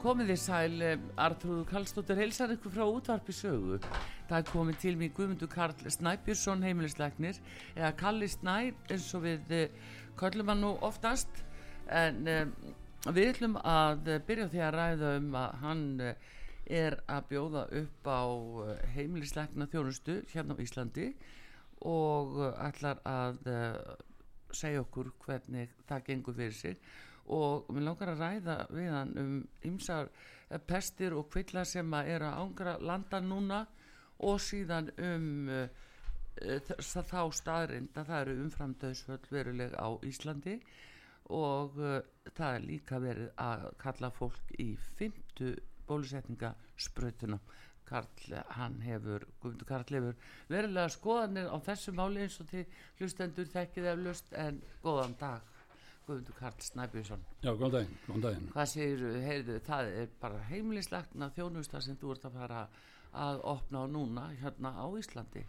Komið þið sæl, Artrúðu Kallstóttir heilsar ykkur frá útvarpi sögu. Það er komið til mig Guðmundur Karl Snæbjörnsson heimilisleiknir eða Kalli Snæ eins og við uh, köllum hann nú oftast en um, við ætlum að byrja því að ræða um að hann uh, er að bjóða upp á uh, heimilisleikna þjónustu hérna á Íslandi og ætlar að segja okkur hvernig það gengur fyrir sig og mér langar að ræða við hann um ymsar pestir og kvillar sem að er að ángra landa núna og síðan um uh, þá staðrind að það eru umframdöðsvöld veruleg á Íslandi. Og uh, það er líka verið að kalla fólk í fymtu bólusetningasprötuna Karl, hann hefur, Guðmundur Karl hefur verulega skoðanir á þessu máli eins og til hlustendur þekkið eflust en góðan dag Guðmundur Karl Snæbjörnsson. Já, góðan daginn, góðan daginn. Hvað segir, heyrðu, það er bara heimilislagna þjónusta sem þú ert að fara að opna á núna hérna á Íslandi?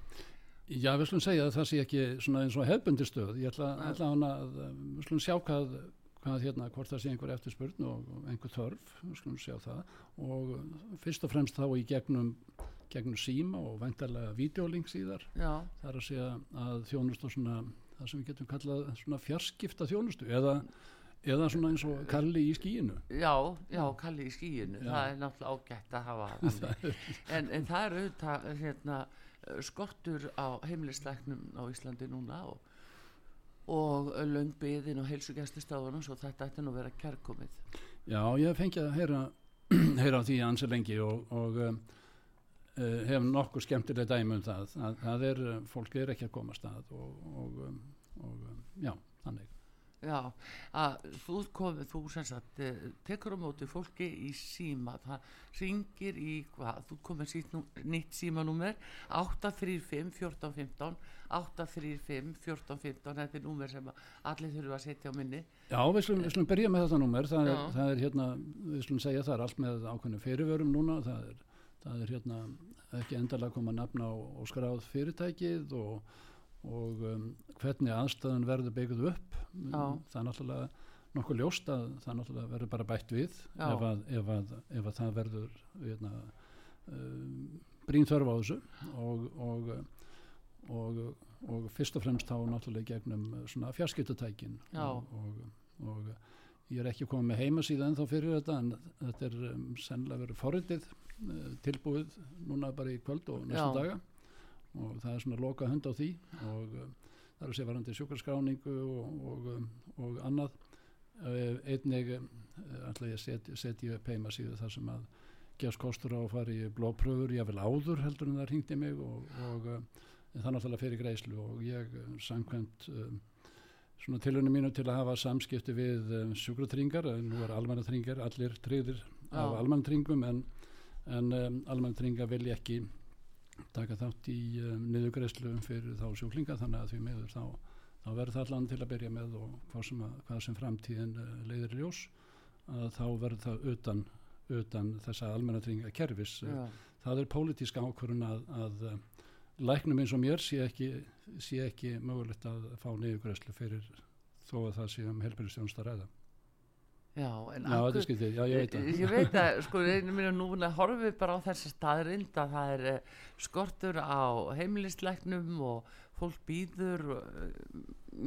Já, við slúmum segja að það sé ekki svona eins og hefbundistöð ég ætla, ætla hana að, við slúmum sjá hvað, hvað hérna, hvort það sé einhver eftirspurn og einhver þörf, við slúmum sjá það. Og fyrst og fremst þá í gegnum gegnum síma og væntarlega videolink síðar, Já. það er að segja að þjónust og svona það sem við getum kallað svona fjarskipta þjónustu eða, eða svona eins og Kalli í skíinu Já, já, Kalli í skíinu já. það er náttúrulega ágætt að hafa en, en það er auðvitað hérna, skortur á heimilisleiknum á Íslandi núna og, og löngbiðin og heilsugjastistáðunum svo þetta ætti nú að vera kærkomið. Já, ég fengi að heyra heyra því ansi lengi og, og uh, hef nokkuð skemmtileg dæmi um það. Að, það er, fólk er ekki að koma stað og, og, um, og um, já, þannig. Já, að þú komið, þú sem sagt tekur á móti fólki í síma. Það ringir í hvað? Þú komið sítt nú, nýtt símanúmer 835 1415 835 1415 þetta er númer sem allir þurfa að setja á minni. Já, við slum, við slum byrja með þetta númer. Það er, það er hérna, við slum segja það er allt með ákveðinu fyrirvörum núna. Það er, það er hérna ekki endalega koma að nafna á, á skráð fyrirtækið og og um, hvernig aðstæðan verður byggð upp Já. það er náttúrulega nokkuð ljóst að það náttúrulega verður bara bætt við ef að, ef, að, ef að það verður hérna, um, brín þörf á þessu. Og, og, og, og fyrst og fremst þá náttúrulega gegnum svona fjarskiptutækin og, og ég er ekki komið með heimasíða en þá fyrir þetta en þetta er um, sennilega verið forritið uh, tilbúið núna bara í kvöld og næstu Já. daga og það er svona loka hund á því og um, það er að sé varandi sjúkarskráningu og, og, um, og annað. Uh, einnig ætla ég að setja set upp heimasíðu þar sem að gefst kostur á að fara í blóðpröfur ég vil áður heldur en það ringdi mig og, og um, það náttúrulega fyrir greiðslu og ég samkvæmt svona tilunum mínu til að hafa samskipti við sjúkratringar nú er almannatringar, allir tryggðir af almannatringum en, en um, almannatringar vilja ekki taka þátt í um, niðugreðslu fyrir þá sjúklinga þannig að því meður þá, þá verður það allan til að byrja með og hvað sem, að, hvað sem framtíðin uh, leiðir ljós að þá verður það utan, utan þessa almennatringa kerfis Já. það er pólitíska ákvörun að, að uh, læknum eins og mér sé ekki, sé ekki mögulegt að fá niðugreðslu fyrir þó að það sé um helbyrjastjónst að ræða Já, en Já, er skyldið, já, ég veit það. Ég veit að, sko, einu mínu núna horfum við bara á þessa staðrind að það er eh, skortur á heimilisleiknum og fólk býður, eh,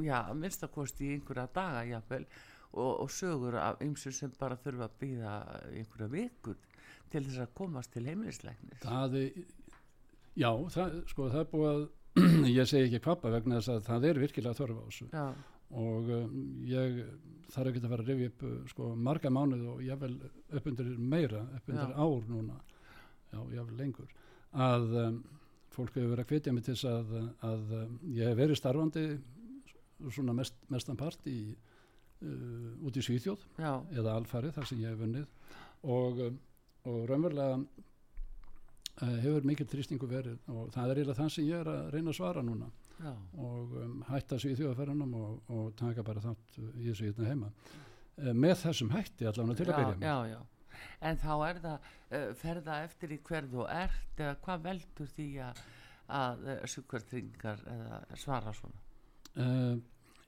já, að minnstakosti í einhverja daga, jáfnvel, og, og sögur af ymsu sem bara þurfa að býða einhverja vikur til þess að komast til heimilisleiknis. Það er, já, það, sko, það er búið að, ég segi ekki kvappa vegna þess að það er virkilega þörf á þessu Já, og um, ég þarf ekki að fara að rifja upp uh, sko, marga mánuð og ég vel upp undir meira, upp undir Já. ár núna, já, ég vel lengur. Að um, fólk hefur verið að hvetja mig til þess að, að ég hef verið starfandi svona mest, mestan part í uh, út í Svíþjóð já, eða alfarið þar sem ég hef vunnið og, og raunverulega uh, hefur mikil trýstingu verið og það er eiginlega það sem ég er að reyna að svara núna já, og um, hætta Svíþjóðaferðunum og, og taka bara þátt í þessu hérna heima. Uh, með þessum hætti allavega til að byrja með. já, já. En þá er það uh, ferða eftir í hver þú ert eða hvað veldur því að, að uh, sjúkvartringar eða svara svona?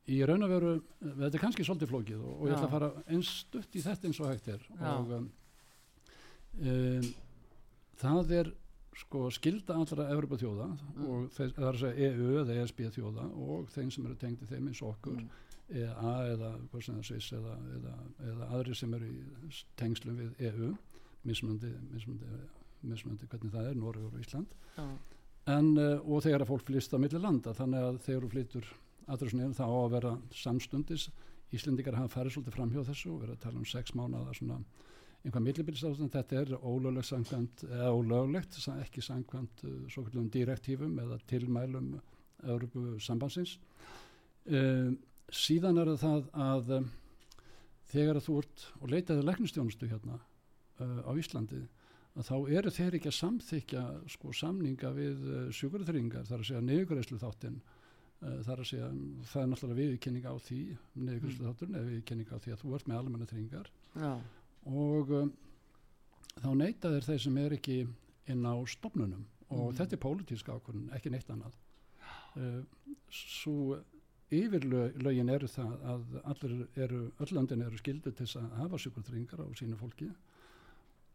Í raun og veru, þetta er kannski svolítið flókið og, og ég ætla að fara eins stutt í þetta eins og hægt er. Og um, um, það er sko skilda allra Evropa þjóða Mm. og þeir, það er að segja EU eða ESB þjóða og þeim sem eru tengdi þeim eins okkur Mm. EA eða hvað sem það sviss eða, eða, eða aðri sem eru í tengslum við EU mismunandi, mismunandi, mismunandi hvernig það er, Norður og Ísland Já, en, uh, og þegar að fólk flýst á milli landa þannig að þegar þú flýtur aðröðsnið þá á að vera samstundis Íslendingar hafa farið svolítið fram hjá þessu og verið að tala um sex mánuða svona einhvað millibilsástand, þetta er ólöglegt samkvæmt, eða ólöglegt ekki samkvæmt uh, svo kallum direktífum eða tilmælum Európu sambandsins uh, síðan er það að um, þegar að þú ert og leitaði læknistjónustu hérna uh, á Íslandi að þá eru þeir ekki að samþykja sko, samninga við uh, sjúkurþringar þar að segja niðurgræslu þáttinn þar að segja, það er náttúrulega viðurkenning á því niðurgræslu þátturinn eða viðurkenning á því að þú ert með almenna þringar já, og um, þá neyta þeir sem er ekki inn á stopnunum og Mhm. þetta er pólitíska ákvörðun, ekki neitt annað. Uh, svo yfirlögin eru það að allir eru, öll landin eru skildu til þess að hafa sjúkurþringar á sínu fólki.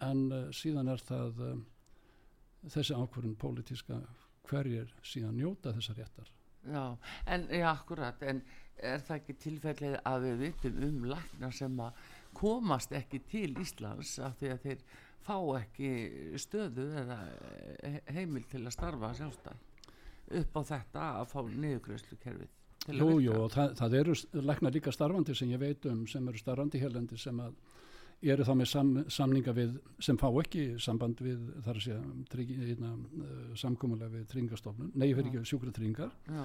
En uh, síðan er það um, þessi ákvörðun pólitíska hverjir síðan njóta þessar réttar. Já, en já, akkurat, en er það ekki tilfellið að við vitum um lækna sem að komast ekki til Íslands af því að þeir fá ekki stöðu eða he- heimild til að starfa sjálfstæð upp á þetta að fá niðurgræslu kerfið að Jú, og það, það eru læknar líka starfandi sem ég veit um sem eru starfandi hérlendi sem að eru þá með sam, samninga við sem fá ekki samband við þar að segja hérna, uh, samkómulega við tryggingastofnun, nei fyrir ekki sjúkra tryggingar já,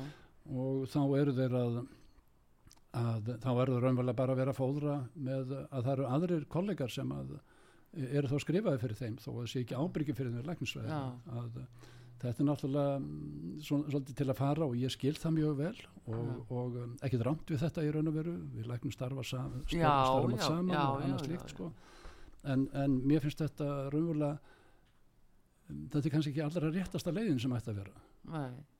og þá eru þeir að, að þá eru þeir raunverulega bara að vera fóðra með að það eru aðrir kollegar sem að eru þá skrifaði fyrir þeim þó að það sé ekki ábyrgi fyrir þeir læknisvæði Já. að þetta er náttúrulega mm, svona, svolítið til að fara og ég skil það mjög vel og, og um, ekkit rámt við þetta í raun og veru við læknum starfa, sam, starfa, Já, starfa já, saman já, og slíkt já. sko. en, en mér finnst þetta raunverulega um, þetta er kannski ekki allra réttasta leiðin sem ætti að vera nei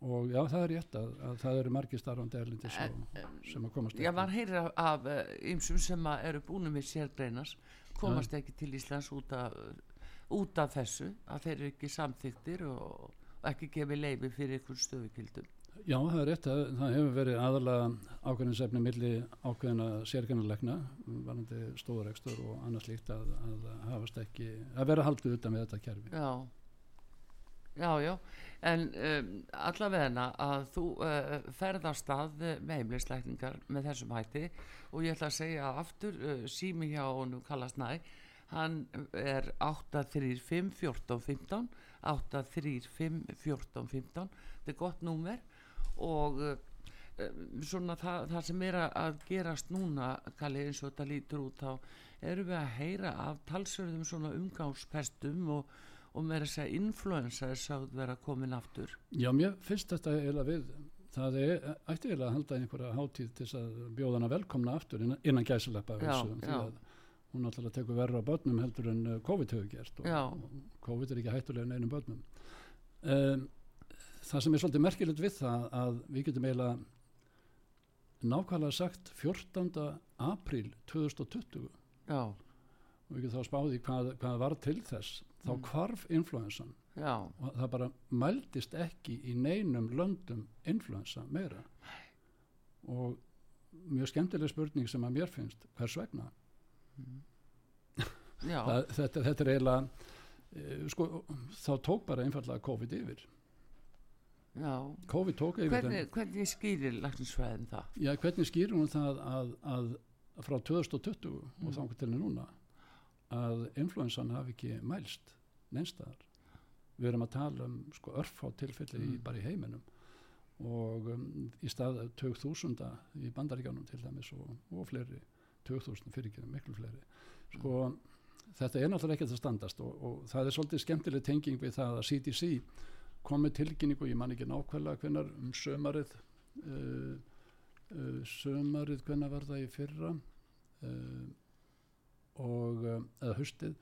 og já það er rétt að, að það eru margir starfandi erlindis og, sem að komast Já, maður heyrir af, af ymsum sem að eru búinu með sérgreinas komast ekki til Íslands út af, út af þessu að þeir eru ekki samþyktir og, ekki gefið leifi fyrir ykkur stöðukildum Já, það er rétt að það hefur verið aðalega ákveðinsefni milli ákveðina sérgjarnalegna varandi stóðurekstur og annars líkt að, að hafast ekki, að vera haldið utan með þetta kerfi. Já Já, já, en um, allavegna að þú uh, ferðast að með heimleisleikningar með þessum hætti og ég ætla að segja aftur uh, sími hjá honum kallast næ hann er 835 14 15 835 14 15 þetta er gott númer og uh, um, svona það, það sem er að- gerast núna Kalli eins og þetta lítur út þá erum við að heyra af talsverðum svona umgangspestum og, og meira að segja influensa er sátt vera komin aftur. Já, mér finnst þetta eiginlega við, það er, ætti eiginlega að halda einhverja hátíð til þess að bjóða hana velkomna aftur innan, innan gæsileppa að hún náttúrulega tekur verra á börnum heldur en uh, COVID hefur gert og, og COVID er ekki hættulega neinum börnum. Um, það sem er svolítið merkilegt við það að við getum eiginlega nákvæmlega sagt 14. apríl 2020 já, og við getum þá spáði hvað, hvað var til þess þá Mm. hvarf influensan. Já, og það bara mældist ekki í neinum löndum influensa meira. Og mjög skemmtileg spurning sem að mér finnst hvers vegna? Já. Það, þetta, þetta er eiginlega eh, sko, þá tók bara einfallega COVID yfir. Já. COVID tók yfir hvernig, hvernig skýrir læknisfræðin það? Já, hvernig skýrir hún það að, að frá 2020 og Mm. þá til núna að influensan hafi ekki mælst neinstæðar við erum að tala um sko örfá tilfelli í, Mm. bara í heiminum og um, í stað 2000 í bandaríkjánum til dæmis og, og fleiri 2000 fyrir ekki miklu fleiri. Sko þetta er náttúrulega ekkert að standast og, og það er svolítið skemmtileg tenging við það að CDC kom með tilkynningu, ég man ekki nákvæmlega hvenar um sömarið uh, uh, sömarið hvenar var það í fyrra? Uh, og uh, eða haustið.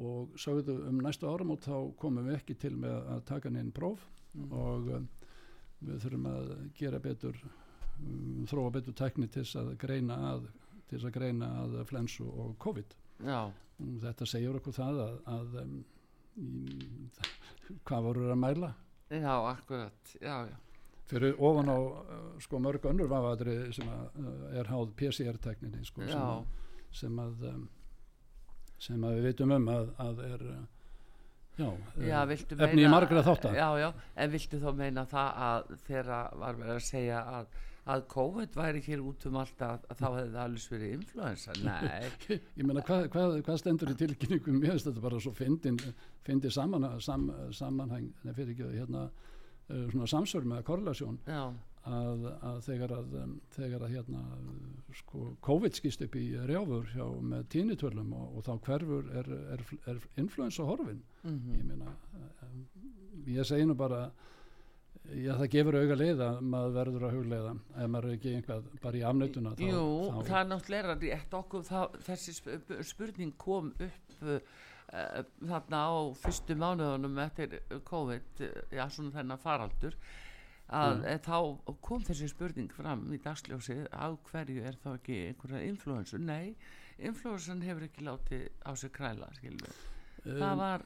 Og sagðu um næstu áramót þá komum við ekki til með að taka neinn próf Mm. og um, við þurfum að gera betur um, þróa betur tækni til að greina að til að greina að flensu og COVID. Já, og þetta segir okkur það að, að um, í, hvað voru að mæla? Já, akkurat. Já, já, fyrir ofan á uh, sko mörg önnur vafadri sem að, er háð PCR-tækninni sko, sem, sem að um, sem við veitum um að, að er já, já, efni í margra þáttar já, já, en viltu þá meina það að þegar var verið að segja að, að COVID væri hér út um allt að, þá hefði það alveg verið influensa, nei. Ég meina hvað, hvað, hvað stendur í tilkynningum? Mér finnst þetta bara svo fyndin, fyndi saman, sam, samanhæng nei, fyrir ekki hérna uh, svona samsvör með korrelasjón já, að, að þegar að þegar að hérna sko COVID skýst upp í rjáfur hjá með tínitölum og, og þá hverfur er, er, er influensa horfin. Mm ég meina ég segi nú bara já það gefur auga leið að maður verður að hugleiða. Ef maður er ekki einhvað bara í afnötuna þá, Jú, þá, það er náttúrulega rétt. Okkur það, þessi sp- spurning kom upp uh, þarna á fyrstu mánuðunum eftir COVID, uh, já svona þennan faraldur að Mm. þá kom þessi spurning fram í dagsljósið á hverju er þá ekki einhverja influensu, nei influensan hefur ekki látið á sig kræla um, það var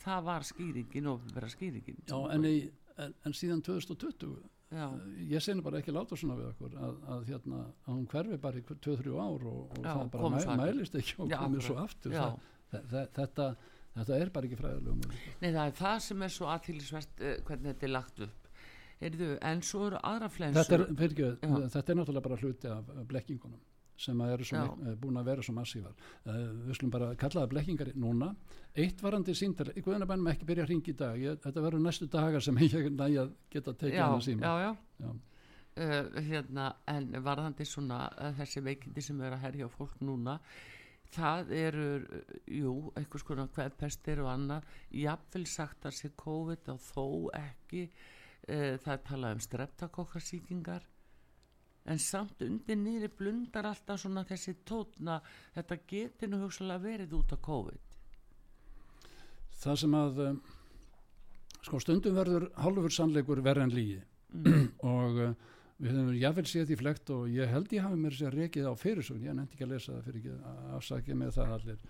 það var skýringin og vera skýringin. Já, en, í, en, en síðan 2020 já, ég segi bara ekki láta svona við okkur að, að, hérna, að hún hverfi bara í 2-3 ár og, og Já, það bara mæ, mælist ekki og komið svo aftur. Það, það, þetta, þetta er bara ekki fræðilegum Nei, það er það sem er svo aðtýlisvert uh, hvernig þetta er lagt upp Heyrðu, en svo eru aðra flensur. Þetta er, Já. þetta er náttúrulega bara hluti af af blekkingunum sem að eru eh, búin að vera svo massívar uh, við slum bara kalla það blekkingar núna. Eitt varandi síntal, í guðanabænum ekki byrja að ringa í dag, ég, þetta verður næstu dagar sem ég næja að geta tekið já, hann síma. já, já. Já. Uh, hérna, en varðandi svona uh, þessi veikindi sem er að herja fólk núna það eru jú, einhvers konar kveðpestir og annað, jafnvel sagt að sé COVID og þó ekki uh, það er talað um streptakokkasýkingar en samt undir niðri blundar alltaf svona þessi tótna þetta geti nú hugsalega verið út af COVID. Það sem að um, sko stundum verður hálfur sannleikur verð en lígi mm. og uh, við höfum jáfnvel séð því flekt og ég held ég hafi mér sér rekið á fyrirsögn, ég nefndi ekki að lesa það fyrir ekki afsakið með það allir.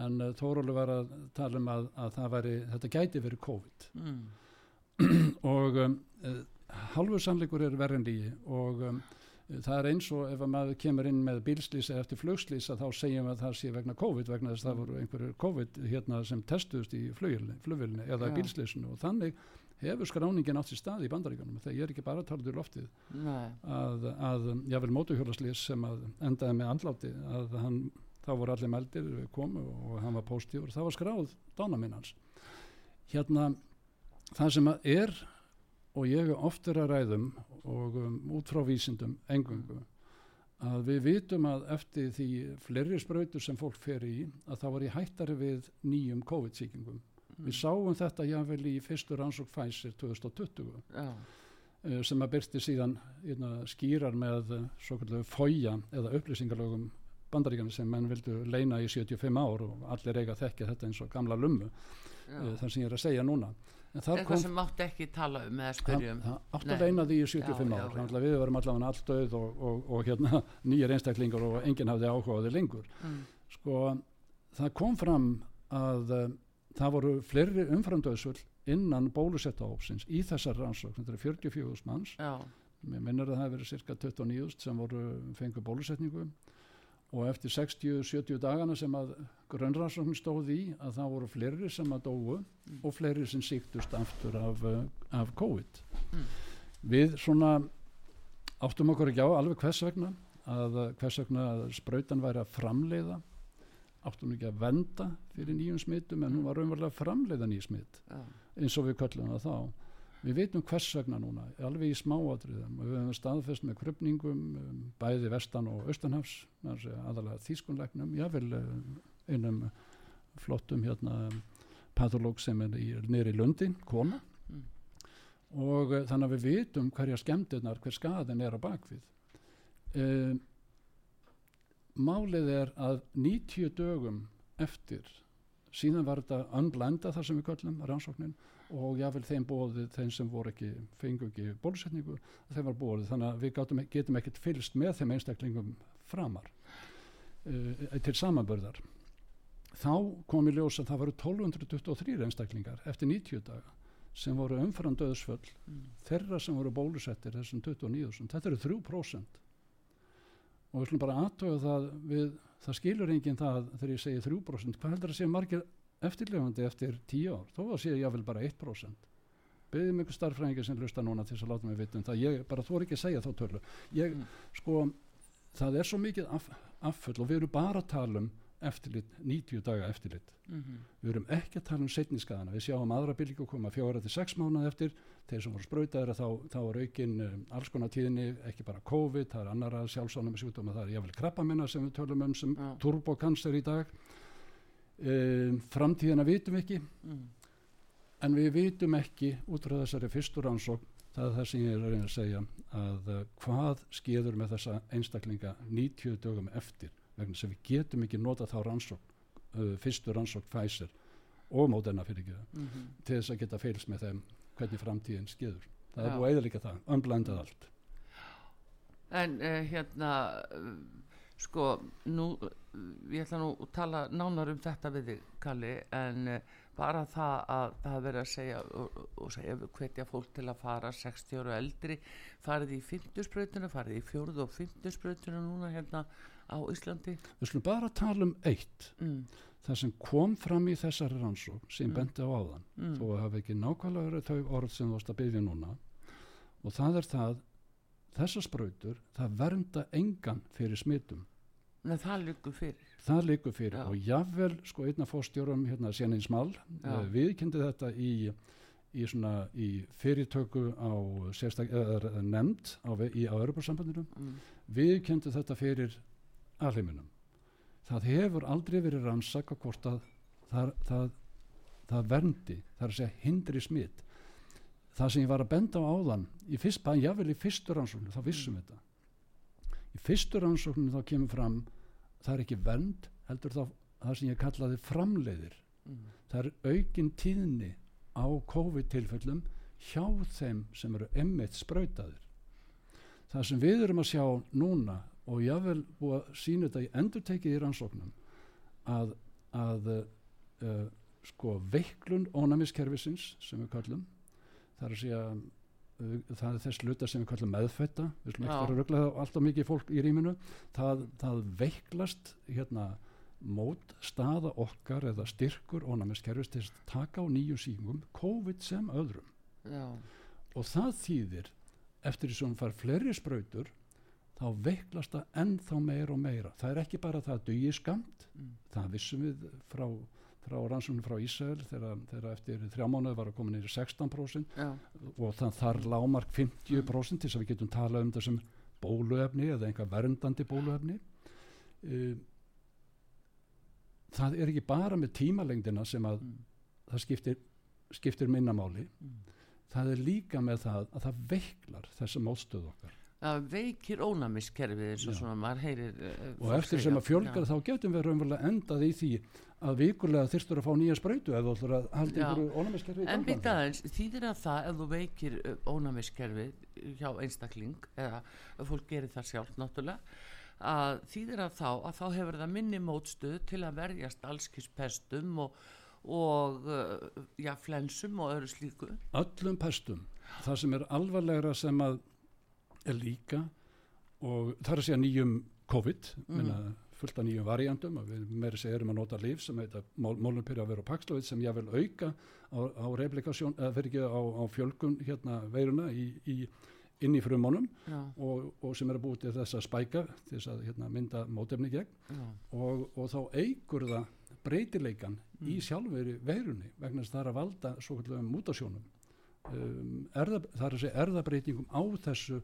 En Þórólu var að tala um að, að það væri, þetta gæti verið COVID. Mm. og um, uh, hálfur sannleikur er verð en lígi og um, það er eins og ef að maður kemur inn með bílslýsa eftir flugslýsa þá segjum við að það sé vegna COVID vegna þess að það voru einhverjur COVID hérna sem testuðust í flugvilni eða Já. bílslýsinu og þannig hefur skráningin átt í stað í bandaríkanum þegar ég er ekki bara að tala til loftið. Nei. að, að jável mótuhjólaslýs sem að endaði með andláti að hann, þá voru allir meldir komu og hann var póstífur það var skráð dánaminn hans. Hérna það sem að er og ég oftur að ræðum og um, út frá vísindum engungu að við vitum að eftir því fleiri sprautur sem fólk fer í að þá var ég hættari við nýjum COVID-sýkingum við sáum þetta jável í fyrstu rannsók Pfizer 2020 Já. eh, sem að byrti síðan skýrar með uh, svo kallu fója eða upplýsingalögum bandaríkana sem menn vildu leina í 75 ár og allir eiga að þekkja þetta eins og gamla lummu Já. uh, þar sem ég er að segja núna eitthvað sem mátti ekki tala um eða spyrjum það átt að leina því í 75 Já, já, ár já. að við varum allavega allt döð og, og, og hérna, nýjir einstaklingar og enginn hafði áhugaði lengur mm. sko það kom fram að uh, það voru fleiri umframdöðsvöld innan bólusettahópsins í þessar rannsókn, þetta er 44 manns Já. mér minnir að það hefur verið cirka 29 sem voru fengu bólusetningu og eftir 60-70 dagana sem að grunnrannsókn stóð í að það voru fleiri sem að dóu og fleiri sem síktust aftur af, uh, af COVID. Mm. við svona áttum okkur ekki á alveg hvers vegna að uh, hvers vegna að sprautan væri að framleiða. Hún ekki að venda fyrir nýjum smittum en hún var raunverulega framleiða nýjum smitt eins og við köllum það þá við veitum hvers vegna núna, alveg í smáatriðum. Og við höfum staðfest með krupningum um, bæði vestan og austanhafs aðalega þýskunlegnum jável einum flottum hérna patológ sem er í, nýri Lundin, kona. Mm. og uh, þannig að við vitum hverja skemmtirnar, hver skaðin er á bakvið um, málið er að 90 dögum eftir síðan var þetta unblenda þar sem við köllum rannsóknin og jáfnvel þeim bóðið þeim sem voru ekki fengu ekki bólusetningu þeim var bóðið þannig að við gátum, getum ekkert fylgst með þeim einstaklingum framar uh, til samanbörðar þá kom í ljós að það voru 1223 einstaklingar eftir 90 daga sem voru umfram döðsföll Mm. þeirra sem voru bólusettir þessum 29.000, þetta eru 3% og við slum bara aðtöga það við, það skilur enginn það þegar ég segi 3%, hvað heldur að sé margir eftirlefandi eftir 10 ár. Þó að sé ég vel bara 1% beðið mjög starffræðingar sem hlusta núna til þess að láta mig vita um það, ég bara þú er ekki að segja þá tölu. Ég, Mm. sko það er svo mikið aff, afföll og við erum bara að tala um eftirlit, 90 daga eftirlit. Mhm, við erum ekki að tala um setniskaðana við sjáum aðra bylgu koma fjóra til sex mánuð eftir. Þeir sem voru sprautaðir þá, þá er aukin um, alls konar tíðinni ekki bara COVID, það er annara sjálfsánum sjúkdóma, það er jáfnvel krabbaminna sem við tölum um sem Já. turbokancer í dag um, framtíðina vitum við ekki. Mm, en við vitum ekki út frá þessari fyrstu rannsókn það er það sem ég er að reyna að segja að uh, hvað skeður með þessa einstaklinga 90 dögum eftir vegna sem við getum ekki nota þá rannsókn uh, fyrstu rannsókn Pfizer og Moderna fyrir ekki mhm. til þess að geta feils með þeim hvernig framtíðin skeður. Það Já. er búið eða líka það, ömblandað allt. En uh, hérna, sko, nú, ég ætla nú að tala nánar um þetta við þig, Kalli, en uh, bara það að það verið að segja og, og segja hvetja fólk til að fara 60 ára eldri, farið í 50 sprautuna, farið í 4 og 50 sprautuna núna hérna á Íslandi. við slum bara tala um eitt Mm, það sem kom fram í þessari rannsókn sem Mm. benti á áðan mm, þó að hafa ekki nákvæmlega verið þau orð sem þú varst að byggja núna og það er það þessar sprautur, það vernda engan fyrir smitum Nei, það líkur fyrir. það líkur fyrir Já. og jafnvel sko einna fórstjórum hérna Sjenin Small Já. uh, viðkendi þetta í í svona í fyrirtöku á sérstak, eða nefnd á, í, á Europasambandinu Mm, viðkendi þetta fyrir alheiminum það hefur aldrei verið rannsaka hvort að það, það, það verndi það er að segja hindri smitt það sem ég var að benda á áðan í fyrst, bara jável í fyrstu rannsóknu þá vissum við þetta. Í fyrstu rannsóknu þá kemur fram það er ekki vernd heldur þá það sem ég kallaði framleiðir. Mm, það er aukin tíðni á COVID tilfellum hjá þeim sem eru emmitt sprautaðir. Það sem við erum að sjá núna og jável að sína þetta í endurtekið í rannsóknum að, að uh, sko veiklun ónæmiskerfisins sem við kallum það er að segja það er þess luta sem við kallum meðfætta við slum ekki vera að ruggla alltaf mikið fólk í rýminu. Það, það veiklast hérna mót staða okkar eða styrkur ónæmiskerfis til að taka á nýjum síkingum COVID sem öðrum. Já, og það þýðir eftir því sem hún fær fleiri sprautur þá veiklast það ennþá meira og meira. Það er ekki bara það að dugi skamt mm, það vissum við frá, frá rannsóknum frá Ísrael þegar, eftir þrjá mánuði var að koma í 16% já, og það þar lámark 50% til þess að við getum talað um þessum bóluefni eða einhver verndandi bóluefni. Um, það er ekki bara með tímalengdina sem að mm, það skiptir, skiptir minnamáli mm. það er líka með það að það veiklar þessa mótstöð okkar það veikir ónæmiskerfið eins og Já. svona maður heyrir uh, og eftir sem að fjölgar þá getum við raunverulega endað í því að vikulega þyrstur að fá nýja sprautu eða þú ætlar að halda Já. einhverju ónæmiskerfi í En býta aðeins, þýðir að það ef þú veikir uh, ónæmiskerfið hjá einstakling eða fólk gerir það sjálf náttúrulega að þýðir að þá að þá hefur það minni mótstöð til að verjast allskispestum og, og uh, já, flensum og öðru slíku? Öllum pestum. Það sem er alvarlegra sem að er líka og það er að segja nýjum COVID Mhm. minna, fullt af nýjum variantum og við meiri segja erum að nota líf sem heita mólunpyrja að vera paksloið sem ég vil auka á, á replikasjón eða fyrir ekki á, á fjölgun hérna veiruna í, í, inn í frumunum og, og sem eru búið til þess að spæka til þess að hérna, mynda mótefni gegn og, og þá eigur það breytileikan í Mm. sjálfveri veirunni vegna þess að það er að valda svo kallum mútasjónum um, erða, það er að segja erðabreytingum á þessu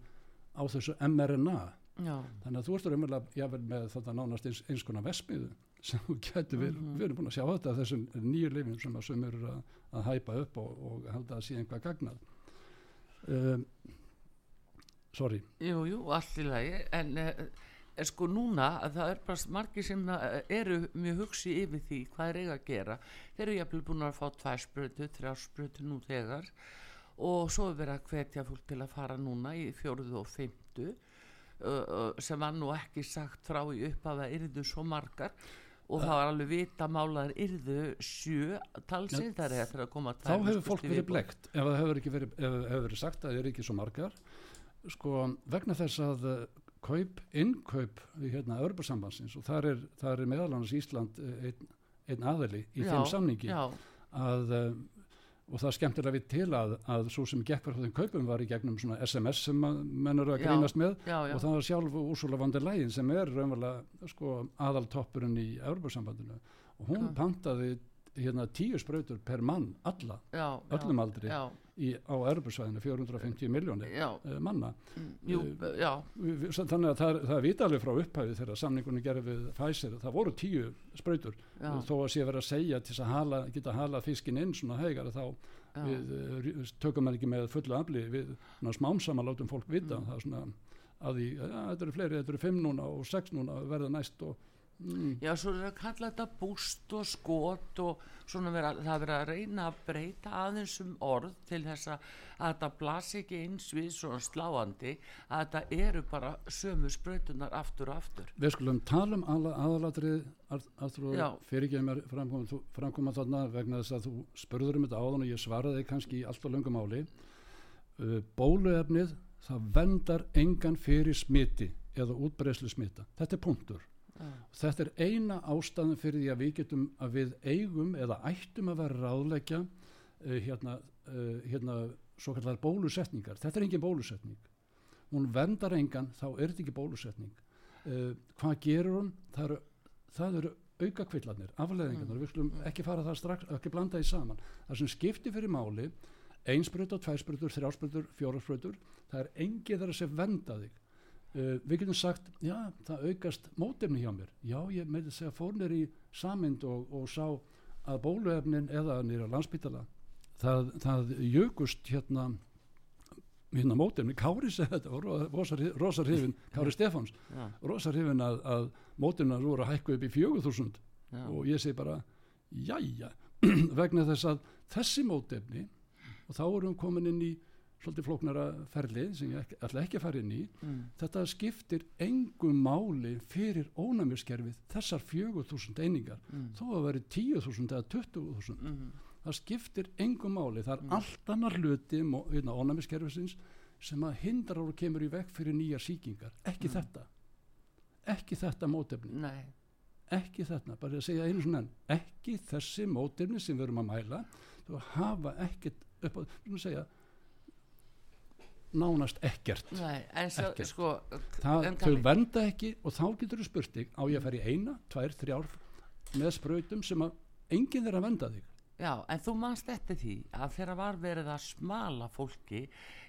á þessu mRNA já, þannig að þú ert raunverulega jável með þetta nánast eins, eins konar vesmiðu sem þú getur verið, Mhm. við erum búin að sjá þetta þessum nýju lifin sem að sum eru að, að hæpa upp og, og halda að sé einhvað gagnað. Um, sorry. Jú, jú, allt í lagi. En uh, sko núna að það er bara margir sem uh, eru mjög hugsi yfir því hvað er eiga að gera. Þeir eru jafnvel búin að fá tvær sprötu, þrjár sprötu nú þegar og svo er verið að hvetja fólk til að fara núna í fjóruðu og uh, sem var nú ekki sagt frá í upp að það yrðu svo margar. Og það var alveg vita málaðar yrðu sjö er eftir að koma þá hefur viðbót fólk verið blekt ef það hefur verið, ef, hefur verið sagt að það er ekki svo margar. Sko vegna þess að uh, kaup, innkaup í hérna Örbursambansins og þar er, er meðal annars Ísland uh, einn, einn aðeli í Já, þeim samningi já, að uh, og það er skemmtilega við til að, að svo sem gekk fyrir þeim kaupum var í gegnum svona SMS sem að menn eru að grínast með já, já, og það var sjálf Úrsula von der Leyen sem er raunverulega sko, aðaltoppurinn í Európa-sambandinu og hún Já. pantaði hérna tíu sprautur per mann alla já, öllum aldri já, í, á Európa-svæðinu 450 miljónir uh, manna. Mm, jú, við- þannig að það það er vitalið frá upphæfi þegar samningunni gerði við Pfizer það voru tíu sprautur. Já, þó að sé verið að segja til að hala, geta hala fiskin inn svona hægar þá við uh, tökum maður ekki með fullu afli við svona smám saman látum fólk vita Mm. það er svona að því, ja, þetta eru fleiri, þetta eru fimm núna og sex núna verða næst og mm, já, svo er að kalla þetta búst og skot og svona vera, það er verið að reyna að breyta aðeins um orð til þess að, að þetta blasi ekki eins við svona sláandi að þetta eru bara sömu sprautunar aftur og aftur. Við skulum tala um aðalatrið að þú Já. fyrir ekki mér framkoma, framkoma þarna vegna þess að þú spurður um þetta áðan og ég svaraði kannski í allt og löngum máli. Uh, bóluefnið það vendar engan fyrir smiti eða útbreyslu smita. Þetta er punktur já, Þetta er eina ástæðan fyrir því að við getum að við eigum eða ættum að vera ráðleggja uh, hérna, uh, hérna svo kallar bólusetningar. Þetta er engin bólusetning. Hún vendar engan, þá er þetta ekki bólusetning. Uh, hvað gerur hún? Það eru, það eru auka kvillarnir, afleðingarnar, við skulum ekki fara það strax, ekki blanda því saman. Það sem skiptir fyrir máli, einsprötur, tværsprötur, þrjásprötur, fjórasprötur, það er engið þar að sé venda þig. Uh, við getum sagt, já, það aukast mótefni hjá mér. Já, ég með þess að fór nér í samind og, og sá að bóluefnin eða nýra landsbytala, það, það jökust hérna hérna mótefni, Kári segði þetta og hrifin, Kári Stefáns. Já, rosa hrifin að, að mótefna voru að hækku upp í 4000 já, og ég segi bara, jæja. Vegna þess að þessi mótefni og þá erum við komin inn í svolítið flóknara ferli sem ég ætla ekki að fara inn í. Mm, þetta skiptir engum máli fyrir ónæmiskerfið þessar 4000 einingar. Mm, þó að veri 10.000 eða 20.000 mm, það skiptir engum máli. Það er Mm. allt annar hluti mó- hérna, ónæmiskerfisins sem að hindrar og kemur í veg fyrir nýjar sýkingar. Ekki Mm. þetta. Ekki þetta mótefni. Nei, ekki þetta, bara að segja einu svona ekki þessi mótefni sem við erum að mæla. Þú hafa ekkert upp á, við erum að segja nánast ekkert nei, svo, Ekkert. sko, það, þau venda ekki og þá getur þú spurt þig á ég að fara í eina, tvær, þrjár með sprautum sem að enginn er að venda þig Já, en þú manst eftir því að þegar var verið að smala fólki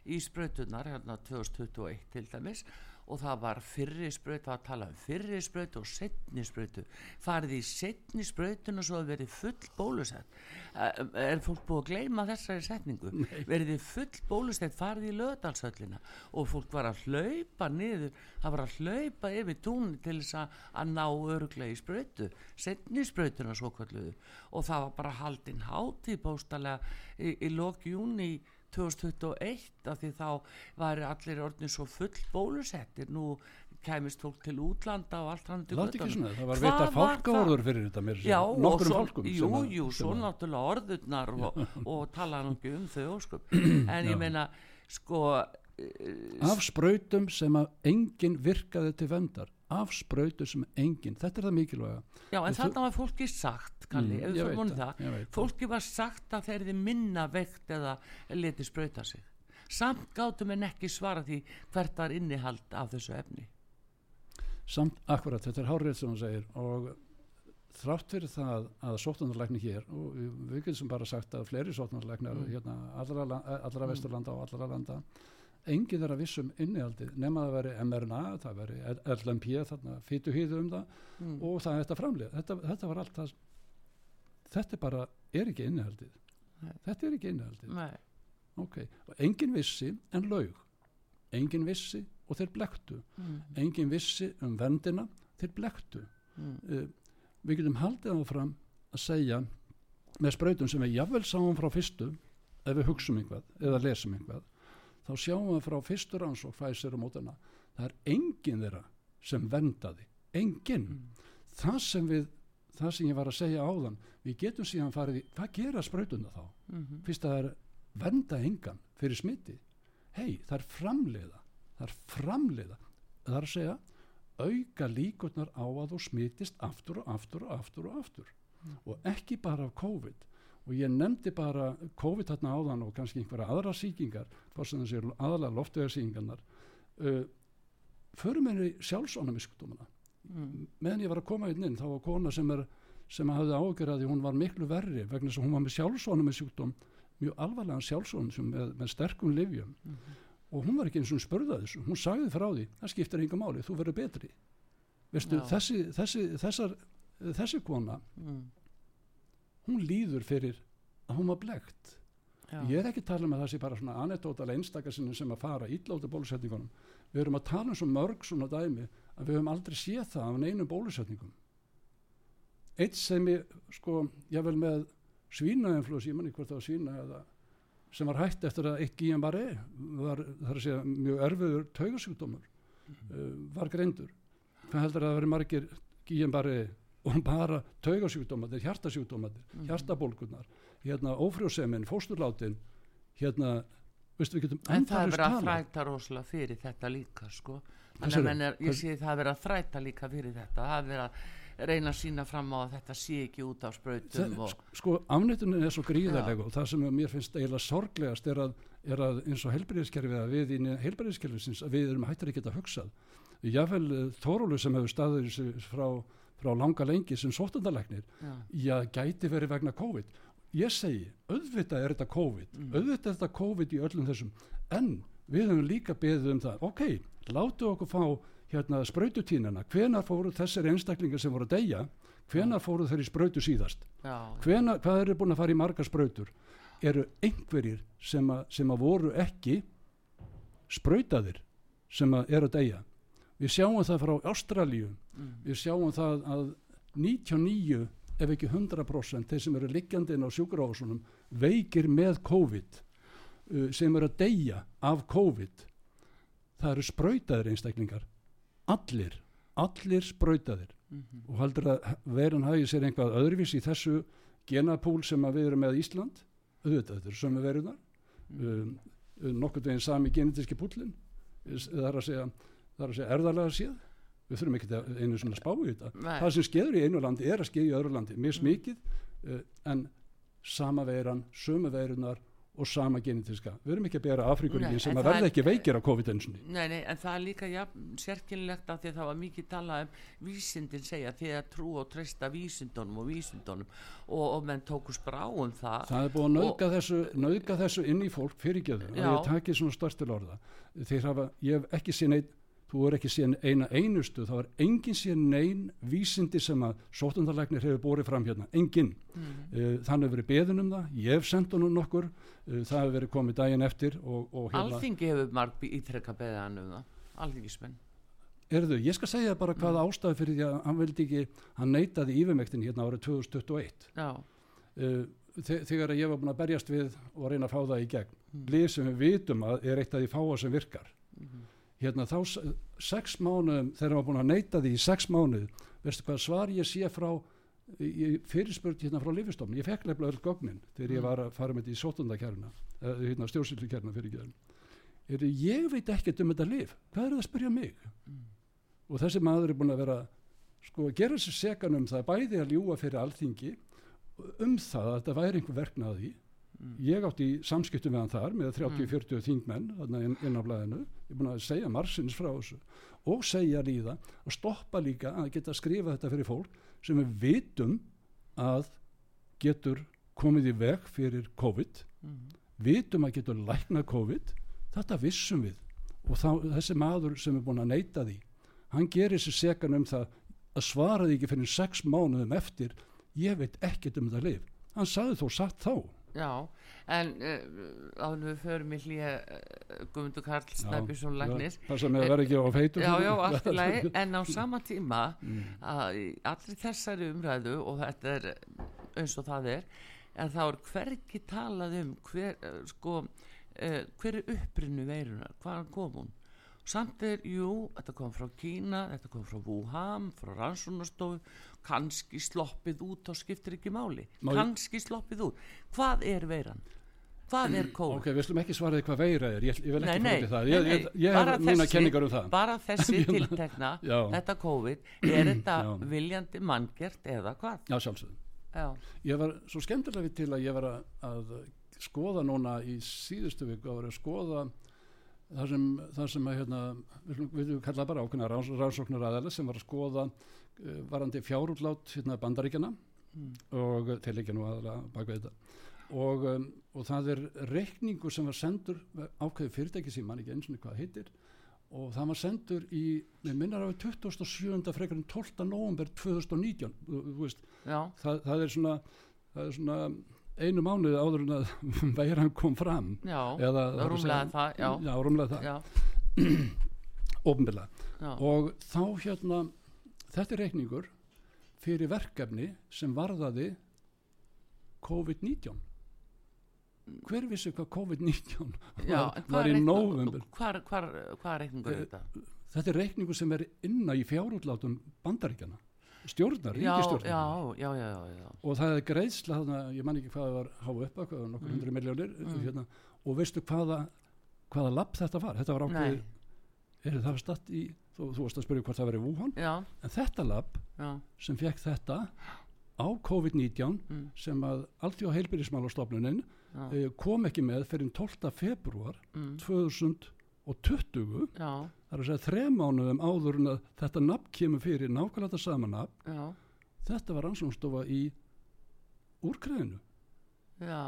í sprautunar hérna 2021 til dæmis og það var fyrri var að tala um fyrri spraut og setni sprautu. Farið í setni sprautun og svo verið full bólusett. Eh, er fólk búið að gleyma þessari setningu? Nei. verið full bólusett farið í löðalsöllina og fólk var að hlaupa niður það var að hlaupa yfir túnni til þess að, að ná öruglega í sprautu. Setni sprautuna svo kalluðu og það var bara haldinn hátíð bóstalega í, í lok júni 2021 af því þá væri allir orðin svo full bólusettir nú kæmist fólk til útlanda og allt hann það var veit að var fálkaorður fyrir þetta mér Já, og nokkrum svo, fálkum jú, jú, svo náttúrulega orðurnar og, og tala nú ekki um þau óskup en ég meina, sko af sprautum sem að enginn virkaði til vendar af sprautum sem enginn, þetta er það mikilvæga já, en þarna var fólki sagt Kalli, Mm, ég veit það, ég veit fólki var sagt að þeir þið minna veikt eða leti sprauta sig samt gátum en ekki svara því hvert var innihald af þessu efni samt akkurat, þetta er hárið sem hann segir og þrátt fyrir það að sóttunarlækni hér og við getum bara sagt að fleiri sóttunarlæknar mm. hérna, allra, allra mm. vesturlanda og allra landa enginn er að vissum innihaldið nema að það veri mRNA, það veri LMP þarna fytuhýðu um það mm. og það er þetta framlið, þetta, þetta var allt það þetta bara er ekki innihaldið Nei. þetta er ekki innihaldið okay. og enginn vissi en laug enginn vissi og þeir blektu mm. enginn vissi um vendina þeir blektu mm. uh, við getum haldið áfram að segja með spröytum sem við jáfnvel sáum frá fyrstu ef við hugsaum einhvað eða lesum einhvað þá sjáum við frá fyrstur ansók fæsir og mótana það er enginn þeirra sem vendaði enginn mm. það sem við það sem ég var að segja áðan við getum síðan farið í, hvað gera sprautuna þá mm -hmm. fyrst að það er venda engan fyrir smiti hei, það er framleiða það er framleiða það er að segja auka líkurnar á að þú smitist aftur og aftur og aftur og aftur mm. og ekki bara af COVID og ég nefndi bara COVID þarna áðan og kannski einhverja aðra síkingar aðalega loftöðarsíkingarnar uh, förum henni sjálfsónamiskdómana mm. meðan ég var að koma inn inn þá var kona sem, er, sem hafði ágjörði hún var miklu verri vegna þess að hún var með sjúkdóm mjög alvarlega sjálfsónum með, með sterkum livjum mm -hmm. og hún var ekki eins og spurða þessu hún sagði frá því, það skiptir enga máli þú verður betri Veistu, þessi, þessi, þessar, þessi kona mm. Hún líður fyrir að hún var blegt Já. ég er ekki að tala um að það sé bara svona anetótala einstakar sem að fara íllóta bólusetningunum við erum að tala um svo mörg svona dæmi að við höfum aldrei séð það af neinum bólusetningum eitt sem ég sko, ég vel með svínainflús, ég manni hvort það var svína eða sem var hægt eftir að eitt Guillain-Barré var þar að segja mjög erfiður taugasjúkdómur mm -hmm. uh, var greindur hvað heldur að það veri margir Guillain-Barré og bara taugasjúkdómatir, hjartasjúkdómatir mm -hmm. hjartabólkunar, hérna ófrjósemin fósturlátin hérna veistu við getum en það er verið að fræta rosalega fyrir þetta líka sko. Þannig að ég sé það að vera að þræta líka fyrir þetta það að vera að reyna að sína fram á að þetta sé ekki út á spröytum og... sko afnættunin er svo gríðarlega og það sem mér finnst eiginlega sorglegast er að, er að eins og heilbreyðiskerfið að við í heilbreyðiskerfið við erum hættir ekki að hugsa jáfnvel eh, Þórólu sem hefur staðið frá, frá langa lengi sem sóttandarlegnir já. já, gæti verið vegna COVID. Ég segi, auðvitað er þetta COVID. Mm. auðvitað er þetta COVID í öllum þessum. En við höfum líka beðið um það. Ok, látu okkur fá hérna spraututínana, hvenar fóru þessari einstaklingar sem voru að deyja? Hvenar fóru þeir í sprautu síðast? Hvenar, hvað eru búin að fara í margar sprautur? Eru einhverjir sem, a, sem að voru ekki sprautaðir sem að eru að deyja við sjáum það frá Ástralíu. Mm. við sjáum það að 99 ef ekki 100% þeir sem eru liggjandi inn á sjúkurásunum veikir með COVID uh, sem eru að deyja af COVID. Það eru spröytaðir einstaklingar. Allir, allir spröytaðir mm -hmm. og heldur að veran hafi sér einhvað öðruvís í þessu genapúl sem við erum með Ísland? Auðvitað þetta eru sömu verunar mm. Um, um, nokkur veginn sami genetíski púlin það er að segja, er að segja erðarlega séð. Við þurfum ekki að einu svona spá í þetta. Nei. það sem skeður í einu landi er að skeið í öðru landi. Mismikið mm. uh, en sama veiran, sömu veirunar og sama genetiska. Við erum ekki að bera Afrikuríkin sem að verða ekki veikir á COVID-19 Nei, nei, en það er líka ja, sérkynlegt að því að það var mikið talað um vísindin segja því að trú og treysta vísindunum og vísindunum. Og, og menn tókus brá um það. Það er búið að nauðga þessu, nauðga þessu inn í fólk fyrirgeðu og ég takir svona störtil orða. Þeir hafa, ég hef ekki séð neitt þú er ekki síðan eina einustu þá er engin síðan nein vísindi sem að sótundarlegnir hefur bórið fram hérna. Engin, mm. uh, þannig hefur verið beðin um það ég hef sendt honum nokkur uh, það hefur verið komið daginn eftir og, og hérna, Alþingi hefur marg ítrekka beðan um það Alþingismenn. Erðu, ég skal segja bara hvaða mm. ástæði fyrir því að hann vildi ekki, hann neytaði ífumektin hérna árið 2021 uh, þegar ég var búin að berjast við og reyna að fá það í gegn. Mm. lið sem við vitum að er eitt af því fáa sem virkar. Mm hérna þá sex mánuðum þegar maður búin að neyta því í sex mánuð veistu hvað svar ég sé frá fyrirspurt hérna frá Livistofn ég fekk nefnilega öll gognin þegar ég mm. var að fara með því í sótundakærna hérna, stjórnsýtlikærna fyrir ekki ég veit ekkert um þetta liv hvað er það að spyrja mig? Mm. og þessi maður er búin að vera sko að gera sér segan um það bæði að ljúa fyrir alþingi um það að þetta væri einhver verknaði ég átti í samskiptum hann þar með 30-40 þingmenn þarna inn, á blæðinu ég er búin að segja marsins frá þessu og segja líða að stoppa líka að geta að skrifa þetta fyrir fólk sem við vitum að getur komið í veg fyrir COVID. Vitum að getur læknað COVID. Þetta vissum við. Og þá, þessi maður sem er búin að neyta því hann gerir sér segan um það að svara því ekki fyrir sex mánuðum eftir. Ég veit ekkert um það lif hann sagði þó satt þá Já, en uh, áður en við förum í hlýja uh, Guðmundur Karl Snæbjörnsson Læknir. Það sem er verið ekki á feitum Já, já, allt í lagi, en á sama tíma að í allir þessari umræðu og þetta er eins og það er en þá er hvergi talað um hver, uh, sko, uh, hver er upprinnu veirunar, hvaðan kom hún samt er, jú, þetta kom frá Kína þetta kom frá Wuhan, frá Rannsónastofu kannski sloppið út og skiptir ekki máli, Má kannski sloppið út. Hvað er veiran? hvað er COVID? ok, við slum ekki svaraði hvað veira er. Ég, ég vil ekki til það. Ég, ég, ég hef mína kenningar um það. bara þessi tiltekna þetta COVID, er þetta Já. viljandi manngert eða hvað? já, sjálfsögum Já, ég var svo skemmtilega við til að ég var að, að skoða núna í síðustu viku að vera að skoða það sem, það sem að hérna, við við kalla bara ákveðna ranns, rannsóknar aðeins sem var að skoða uh, varandi fjárútlát hérna, bandaríkjana og til ekki nú aðalega bak við þetta og, um, og það er reikningur sem var sendur ákveði fyrirtæki sem mann ekki eins og hvað heitir og það var sendur í, með minnar af 27. frekar en 12. november 2019 þú, þú veist, það, það er svona það er svona einu mánuði áður en að veiran kom fram. Já eða rúmlega það, já, já, rúmlega það, ofnbilla og þá hérna þetta er reikningur fyrir verkefni sem varðaði COVID-19 hver vissi hvað COVID-19 já var, hvað var í hvar, hvar reikningur er þetta? þetta er reikningur sem er inna í fjárútlátum bandaríkjana stjórnar, ríkistjórnar já, já, já, og það er greiðsla þarna, ég man ekki hvað það var háa upp að, hvað var nokkur Mm. hundru miljónir hérna, og veistu hvaða hvaða lapp þetta var, þetta var ákveðið Nei, er það statt í, þú, þú varst að spyrja hvort það verið Wuhan, já, en þetta lapp sem fekk þetta á COVID-19 mm, sem að alltaf heilbyrðismálastofnunin já, eh, kom ekki með fyrir 12. februar mm, 2020 já, það er að segja þrem mánuðum áður en að þetta nafn kemur fyrir nákvæmlega þetta sama nafn. Já, þetta var rannsóknstofa í úrkræðinu já.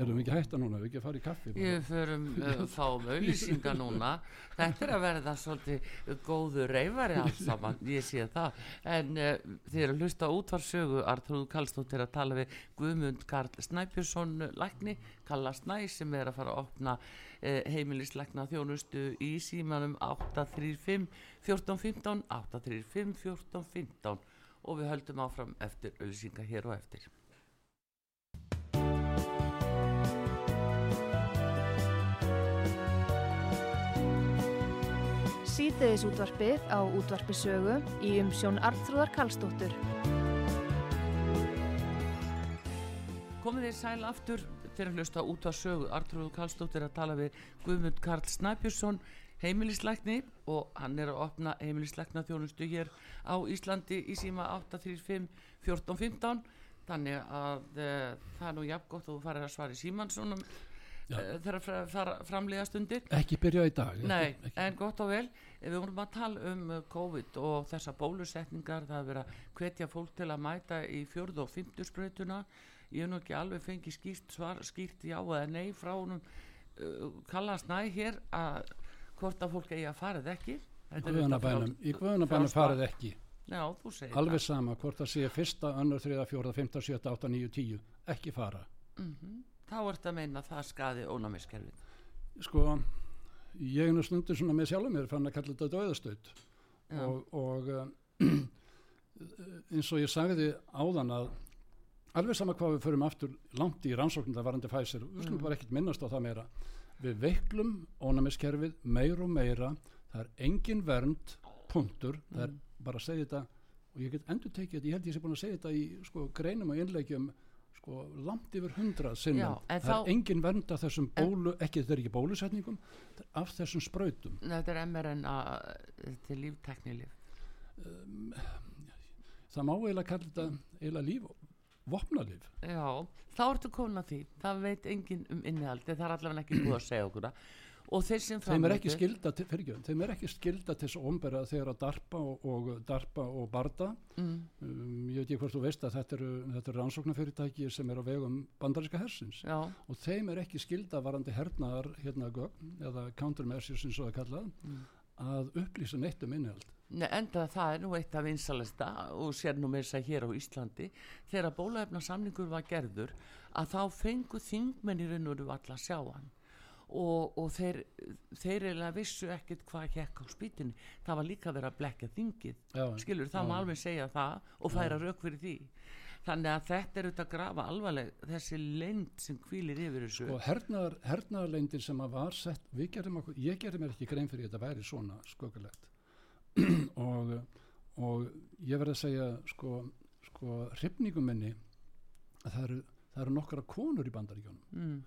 erum við ekki hætta núna, erum við ekki að fara í kaffi bara? Ég förum uh, fáum auðlýsinga núna. Þetta er að verða svolítið góðu reyfari alls saman, ég sé það. En uh, þið eru að hlusta útvarsögu Artrúð Kallstóttir að tala við Guðmund Karl Snæbjörnsson lækni, Kalla Snæ sem er að fara að opna uh, heimilislækna þjónustu í símanum 835 1415 835 1415 og við höldum áfram eftir auðlýsinga hér og eftir. Síðdeðis útvarpið á útvarpisögu í umsjón Arnþróðar Karlsdóttur. Komið þið sæl aftur fyrir að hlusta út á sögu. Artrúðu Karlsdóttir að tala við Guðmund Karl Snæbjörnsson heimilislækni og hann er að opna heimilislækna þjónustu hér á Íslandi í síma 835 1415 þannig að uh, það er nú jafn gott að þú farir að svara í síman svona Já. uh, þegar fra, fara framlega stundir. Ekki byrja í dag Nei, ekki, ekki. en gott og vel. Við vorum að tala um COVID og þessa bólusetningar, það er verið að hvetja fólk til að mæta í fjörðu og fymtu sprautuna ég hef nú ekki alveg fengið skýrt svar, skýrt já eða nei frá honum. Uh, kallast næ hér að hvort að fólk eigi að fara eða ekki. Í farið val. ekki. Já, þú segir alveg sama hvort það sé fyrsta, önnur, þriða, fjóra, fymta, sjötta, átta, níu, tíu. Ekki fara. Það mm Þá ert að meina að það skaði ónæmiskerfið. Sko, ég er nú stundur svona með sjálfum mér fann að kalla þetta döðastöð Já. og, og um, eins og ég sagði áðan að alveg sama hvað við förum aftur langt í rannsóknum það varandi fæsir, við skulum Mm. bara ekkert minnast á það meira. Við veiklum ónæmiskerfið meira og meira. Það er engin vernd punktur, það er Mm. bara að segja þetta og ég get endur tekið þetta, ég held ég sé búin að segja þetta í sko, greinum og innleikjum sko, langt yfir hundrað sinnum. Það þá- er engin vernd af þessum bólu ekki, þetta er ekki bólusetningum af þessum sprautum. Þetta er mRNA til lífteknilif það má eiginlega kalla þetta eiginlega líf vopnalif Já, þá ertu komin að því. Það veit enginn um innihaldi það er allavega ekki búið að segja okkur það. Og þeir sem þeim til, fyrirgjöfum, þeim er ekki skilda til þess að ombera þegar að darpa og, og darpa og barda. Mm, um, ég veit ekki hvort þú veist að þetta eru, þetta eru rannsóknarfyrirtæki sem er á vegum bandaríska hersins. Já, og þeim er ekki skilda varandi hernaðar hérna eða countermeasures eins og það kallað Mm. að upplýsa neitt um innihald Nei, enda það er nú eitt af vinsalesta og sér nú með þess að hér á Íslandi. Þegar bólaefna samningur var gerður að þá fengu þingmenn í raun og veru alla að sjá hann. Og, og þeir, þeir eiginlega vissu ekkert hvað hekk á spýtinni það var líka verið að blekja þingið. Já, skilur, það má já. alveg segja það og færa rauk fyrir því. Þannig að þetta er auðvitað að grafa alvarleg þessi leynd sem hvílir yfir þessu. Og hernaðar, hernaðarleindir sem að var sett við gerðum okkur, ég gerði mér ekki grein fyrir þetta væri svona skökulegt og, og ég verði að segja sko, sko hrifningum minni að það eru, það eru nokkra konur í bandaríkjónum mm,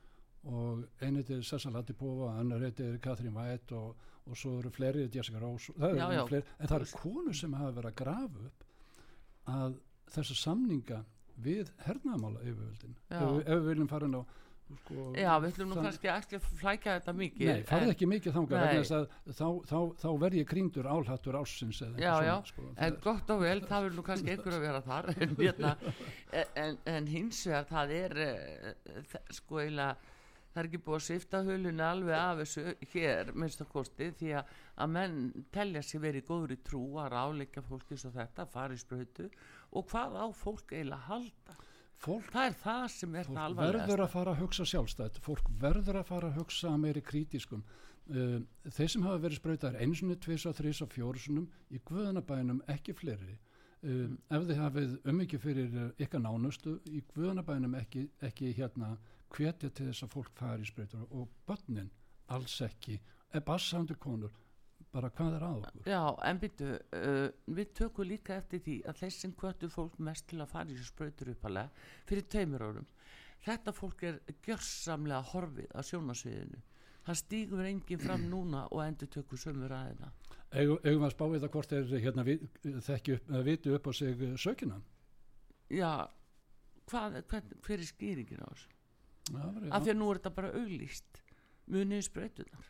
og einn heitir Cecil Hatipova annar heitir Catherine White og, og svo eru fleiri Jessica Rose það Já, já. fleiri, en það eru konur sem hafa verið að grafa upp að þessa samninga við hernaðamála yfirvöldin ef, ef við viljum fara inn á sko, já, við ætlum nú kannski ekki að flækja þetta mikið Nei, farið en- ekki mikið þess að þá, þá, þá verð ég krýndur álhattur ásins eða Já, já, sko, en gott og vel, það vil nú kannski einhver að vera þar en, hérna, en, en hins vegar það er eh, sko eiginlega það er ekki búið að svifta hulunni alveg af þessu hér, minnst að kosti því að, að menn telja sér verið góður í trú að ráleika fólki svo þetta, fara í sprautu og hvað á fólk eiginlega halda fólk, það er það sem er það fólk alvarlegast verður að fara að hugsa sjálfstætt. Fólk verður að fara að hugsa meiri krítiskum uh, þeir sem hafa verið sprautaðar einsunni, tvisa, þrisa, fjórusunum í guðanabænum ekki fleiri. Um, ef þið hafið umvikið fyrir ykkar nánustu í guðanabænum ekki, ekki hérna hvetja til þess að fólk fari í sprautur. Og börnin alls ekki, er bassandi konur bara hvað er að okkur Já, en byrju, uh, við tökum líka eftir því að þeir sem kvötu fólk mest til að fara í þessu sprautur uppalega fyrir tveimur árum. Þetta fólk er gjörsamlega horfið á sjónasviðinu. Það stígur enginn fram núna og endur tökur sömu ræðina. Eigum eigum við að spá í það hvort þeir hérna, vi- þekki upp, eða viti upp á sig uh, sökina Já, hvað, hvern, hver er skýringin á þessu? Af því að nú er þetta bara auglýst munið sprautunar.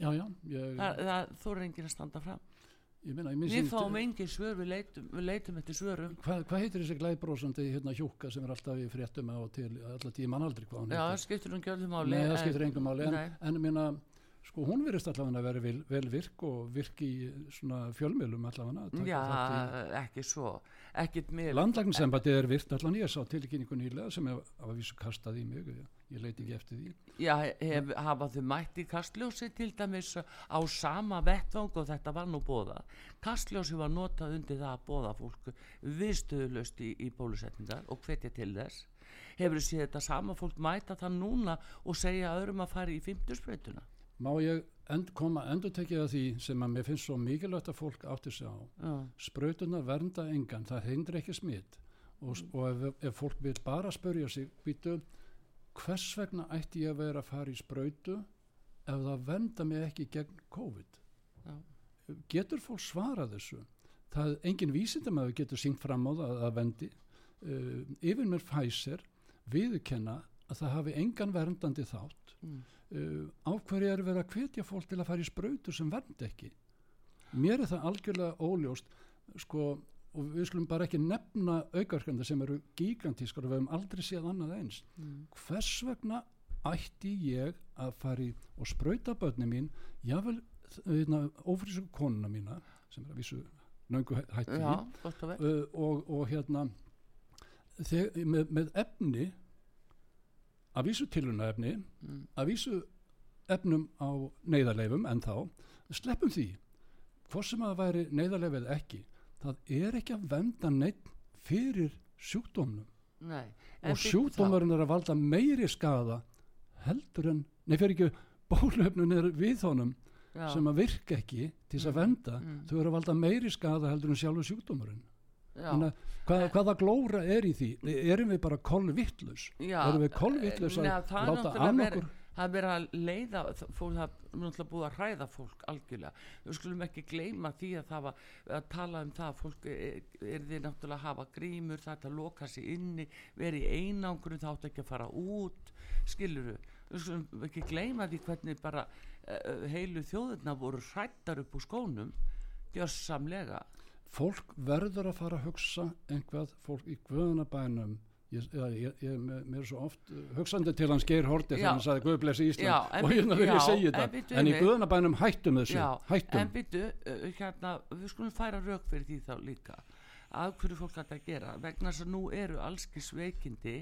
Já, já, ég, Það, það þóra enginn að standa fram. ég meina, ég minn Við fáum engin svör, við leitum, við leitum eftir svörum. Hvað, hvað heitir þessi glæðbrósandi hérna hjúka sem er alltaf í fréttum á til alltaf tíma aldrei hvað hún Já, það heitir? skiptir um. Nei, það en- skiptir engum máli en, en minna, sko hún verist allavega að vera vel, vel virk og virk í svona fjölmiðlum allavega að Já, í- ekki svo ekkert með Landlækningsembættið er virt allan ég sá tilkynningu nýlega sem hef, hafa vísu kastað í mig ég, ég leiti ekki eftir því. Já, hef, hafa þau mætt í kastljósi til dæmis á sama vettvang og þetta var nú bóða kastljósi var notað undir það að bóða fólk viðstöðulöst í, í bólusetningar og hvetja til þess. Hefur þú séð þetta sama fólk mæta það núna og segja öðrum að fara í fimmtusbreytuna Má ég end, koma endur tekið að því sem að mér finnst svo mikilvægt að fólk átti sig á? Já, sprautunar vernda engan, það hindra ekki smitt og, og ef, ef fólk vil bara spörja sig, býtu hvers vegna ætti ég að vera að fara í sprautu ef það vernda mig ekki gegn COVID? Já, getur fólk svarað þessu? Það engin vísindamæður getur syngt fram á það að vendi. Uh, yfir mér Pfizer viðurkenna að það hafi engan verndandi þátt. Mm. uh, á hverju er verið að hvetja fólk til að fara í sprautur sem vernd ekki? Mér er það algjörlega óljóst. Sko og við skulum bara ekki nefna aukarkanda sem eru gigantískar og við hefum aldrei séð annað eins Mm. hvers vegna ætti ég að fara í og sprauta börni mín jável ófrísku konuna mína sem er að vísu nöngu hætti já uh, og, og hérna þeg, með, með efni að vísu tiluna efni mm. að vísu efnum á neyðarleifum en þá sleppum því hvort sem að það væri neyðarleif eða ekki það er ekki að venda neitt fyrir sjúkdómnum. Nei, og bíddu sjúkdómurinn er að valda meiri skada heldur en, nei fyrir ekki bólöfnun er við honum. Já, sem að virka ekki til þess að venda mm. þau eru að valda meiri skada heldur en sjálfur sjúkdómurinn. Já. Þannig að hvað, hvaða glóra er í því? Erum við bara kollvittlus erum við kollvittlus að það er láta náttúrulega an verið- okkur það er verið að leiða fólk, það er náttúrulega búið að hræða fólk algjörlega, við skulum ekki gleyma því að það var að tala um það að fólk er, er því náttúrulega að hafa grímur, það er að loka sig inni verið í einangrun, það átt ekki að fara út skiluru, við skulum ekki gleyma því hvernig bara uh, heilu þjóðurna voru hrættar upp úr skónum gjörsamlega. Fólk verður að fara að hugsa einhvað fólk í guðunabænum ég, ég, ég, mér er svo oft hugsandi til hans Geir Horti þegar hann sagði Guð blessi Ísland. Já, og hérna vil ég segja þetta. en, en í guðunabænum hættum þessu já, hættum. en byttu, uh, hérna, við skulum færa rauk fyrir því þá líka. Að hverju fólk hægt að gera vegna þess að nú eru allski sveikindi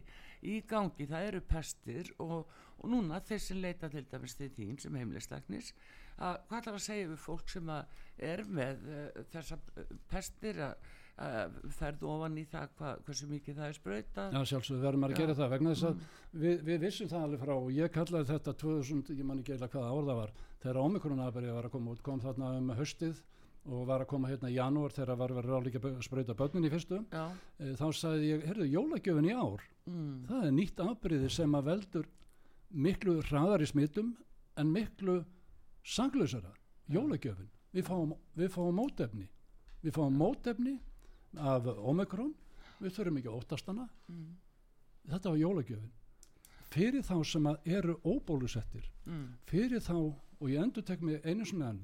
í gangi, það eru pestir og, og núna þeir sem leita til dæmis til þín sem heimlisleiknis að hvað er að segja við fólk sem er með uh, þessa pestir að uh, ferðu ofan í það hva, hversu mikið það er spröyta Já sjálfsög verður maður að gera það vegna þess að mm. við, við vissum það alveg frá og ég kallaði þetta 2000, ég man ekki eða hvaða ár það var þegar omikronaberið var að koma út kom þarna um höstið og var að koma hérna í janúar þegar var verið ráðlíka spröyta börnin í fyrstu Já. þá sagði ég, herðu, jólagjöfin í ár mm. það er nýtt afbríði sem að veldur miklu hraðar í smittum en miklu sanglösara, jólagjöfin. Við fáum, við fáum mótefni. Við fáum mótefni af omikron, við þurfum ekki óttastana mm. þetta var jólagjöfin. Fyrir þá sem að eru óbólusettir mm. fyrir þá, og ég endur tek mig einu svona enn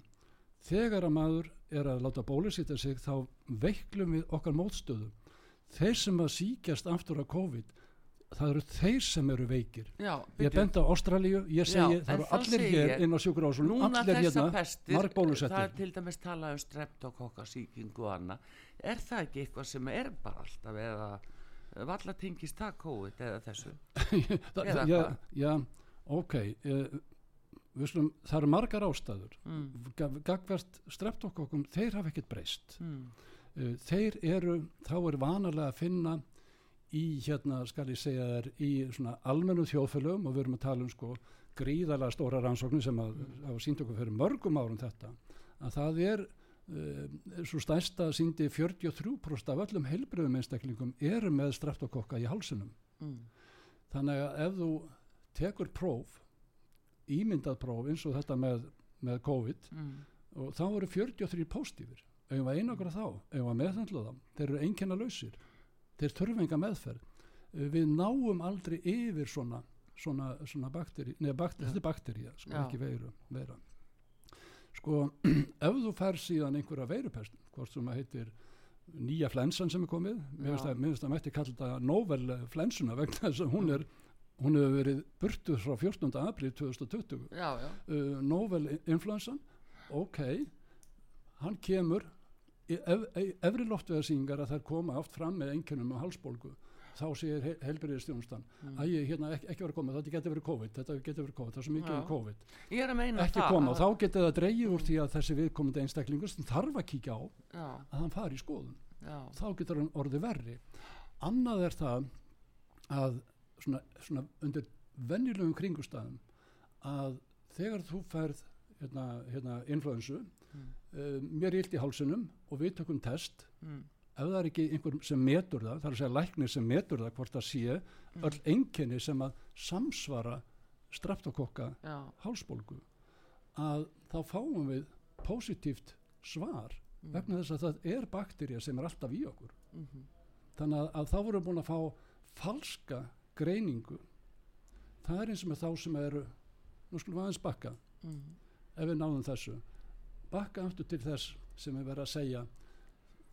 þegar að maður er að láta bólusetta sig þá veiklum við okkar mótstöðu. Þeir sem að síkjast aftur af COVID það eru þeir sem eru veikir. Já, ég bend á Ástralíu, ég segi Já, það eru allir hér inn á sjúkurásum núna allir hérna, pestir það er margbólusettir til dæmis talað um streptokokkasíkingu og annað. Er það ekki eitthvað sem er bara alltaf eða valla tengist það COVID eða þessu? Það, eða já, já, ok uh, slum, það eru margar ástæður. Mm. gagvert streptokokkum þeir hafa ekkert breyst. Mm. uh, þeir eru, þá er vanalega að finna í hérna skal ég segja þær í svona almennu þjóðfélögum og við erum að tala um sko gríðalega stóra rannsóknir sem að hafa sínt okkur fyrir mörgum árum þetta að það er uh, svo stærsta síndi 43% af öllum heilbröðum einstaklingum eru með streptokokka í halsinum Mm. þannig að ef þú tekur próf ímyndað próf eins og þetta með, með COVID Mm. og þá eru 43 póstífir ef við einakra þá, ef við meðhandla þá? Þeir eru einkenna lausir þeir þurfa enga meðferð. Uh, við náum aldrei yfir svona svona, svona bakteri, neða bakteri, þetta er baktería sko Já. ekki veiru, veira. Sko, ef þú fær síðan einhverja veirupest, hvort sem að heitir nýja flensan sem er komið mér finnst að, mætti kalla þetta novel flensuna vegna þess að hún er hún hefur verið burtuð frá 14. april 2020 já, já, uh, novel influensan ok hann kemur efri loftveðarsýningar að þær koma oft fram með einkennum og halsbólgu þá he helbriðistjónustan mm. að ég hérna ekki, ekki verið að koma, þetta getur verið COVID þetta getur verið COVID, það mikið Já. um COVID ekki það koma að- þá getur það dreigið úr því að þessi viðkomandi einstaklingur sem þarf að kíkja á já, að hann fari í skoðun já, þá getur hann orðið verri annað er það að svona, svona undir venjulegum kringustæðum að þegar þú færð hérna, hérna influensu. Uh, mér er illt í hálsinum og við tökum test. Mm. ef það er ekki einhver sem metur það það er að segja læknir sem metur það hvort það sé Mm. öll einkenni sem að samsvara streptokokka já, hálsbólgu að þá fáum við positíft svar Mm. vegna þess að það er bakterja sem er alltaf í okkur. Mhm, þannig að, að þá vorum búin að fá falska greiningu. Það er eins og með þá sem eru nú skulum við aðeins bakka. Mhm, ef við náðum þessu bakka aftur til þess sem við verðum að segja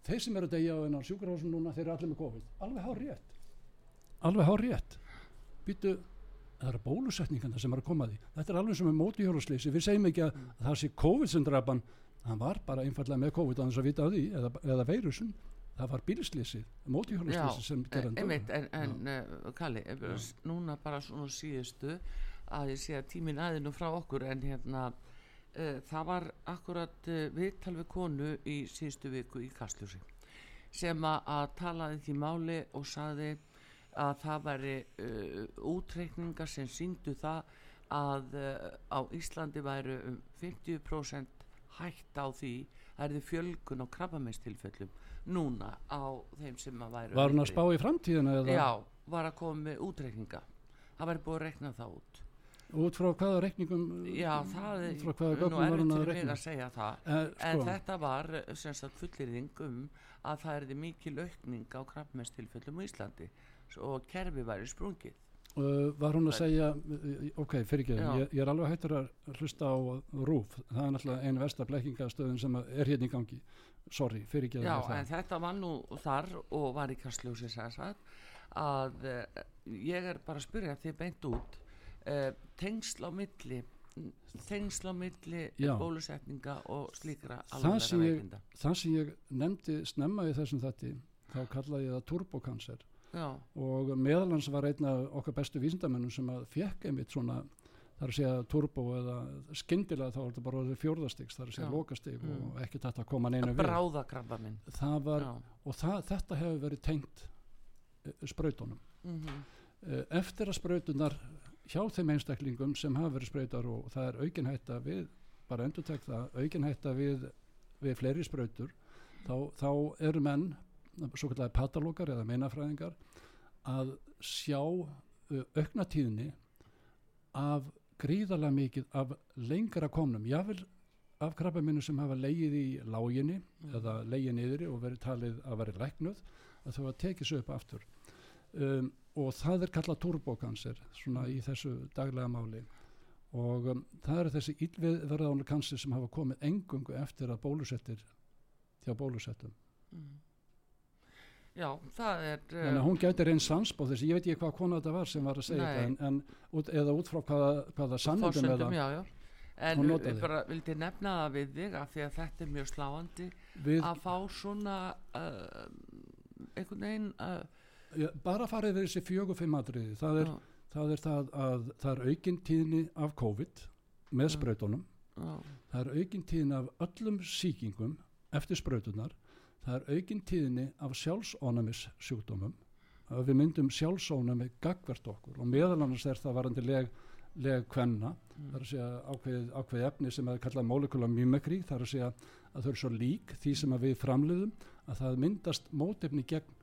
þeir sem eru að deyja á enn á sjúkrahúsum núna þeir eru allir með COVID. Alveg hár rétt. Alveg hár rétt. Býtu það eru bólusetningarna sem eru að koma að því. Þetta er alveg sem með mótihjólusleysi við segjum ekki að það sé COVID sem drapan hann. Var bara einfallega með COVID að þess að vita á því eða, eða veirusun. Það var bílsleysi, mótihjólusleysi sem en, gerði einmitt, en, en uh, Kalli, núna bara svona síðustu að ég sé að tíminn aðinu frá okkur en hérna það var akkurat uh, viðtal við konu í síðustu viku í Kastljósi sem að, að talaði því máli og saði að það væri uh, útreikningar sem síndu það að uh, á Íslandi væru um 50% hægt á því að er þið fjölgun á krabbameinstilfellum núna á þeim sem að væru var hann að spá í framtíðina eða? Já, var að koma með útreikninga. Það væri búið að rekna það út út frá hvaða reikningum Já, það er nú erfitt að fyrir mig að segja það. Eh, en sko, þetta var eh, sem sagt fullyrðing um að það erði mikil aukning á krabbmestilfellum á Íslandi og kerfi væri sprungið. Uh, var hún að segja uh, ok, fyrir ekki, ég, ég er alveg hættur að hlusta á RÚF það er náttúrulega einu versta blekkingastöðun sem að er hérna í gangi. Sorry, fyrir ekki Já, en þetta var nú þar og var í kastljósi að uh, ég er bara að spyrja þið beint út uh, tengsl á milli tengsl á milli bólusetninga og slíkra Það sem ég- það sem ég nefndi snemma í þessum þætti þá kallaði ég það turbokanser og meðalans var einn af okkar bestu vísindamennum sem að fekk einmitt svona þar að segja turbo eða skyndilega þá var þetta bara orðið fjórðastiks þar að segja lokastig Mm. og ekki þetta að koma neina við. Það var, og það, þetta hefur verið tengt uh, sprautunum. Mm uh, eftir að sprautunar hjá þeim einstaklingum sem hafa verið sprautar og það er aukin hætta við bara endur tek það, aukin hætta við við fleiri sprautur þá, þá eru menn svo kallar patalókar eða meinafræðingar að sjá auknatíðni af gríðarlega mikið af lengra komnum jável af krabbaminu sem hafa leigið í láginni eða leigið niðri og verið talið að verið læknuð að þau að tekið svo upp aftur. Um, og það er kallað turbokanser svona í þessu daglega máli og um, það eru þessi illviðverðánu kanser sem hafa komið engungu eftir að bólusettir hjá bólusettum mm. Já, það er uh, þannig að hún gæti reyn sansbóð þessi, ég veit ekki hvað kona þetta var sem var að segja Nei. þetta en, en út, eða út frá hvaða, hvaða sannindum eða já, já. En ég bara vildi nefna það við þig af því að þetta er mjög sláandi við, að fá svona uh, einhvern veginn uh, bara farið við þessi fjögur fimm atriði. Það er, það er það að það er aukin tíðni af COVID með já, það er aukin tíðni af öllum sýkingum eftir sprautunar það er aukin tíðni af sjálfsónumis sjúkdómum að við myndum sjálfsónumi gagvert okkur. Og meðal annars er það varandi leg, leg kvenna. Mm, það er að segja ákveð, ákveð efni sem er kallað molecular mimicry. Það er að segja að þau eru svo lík því sem við framliðum að það myndast mótefni gegn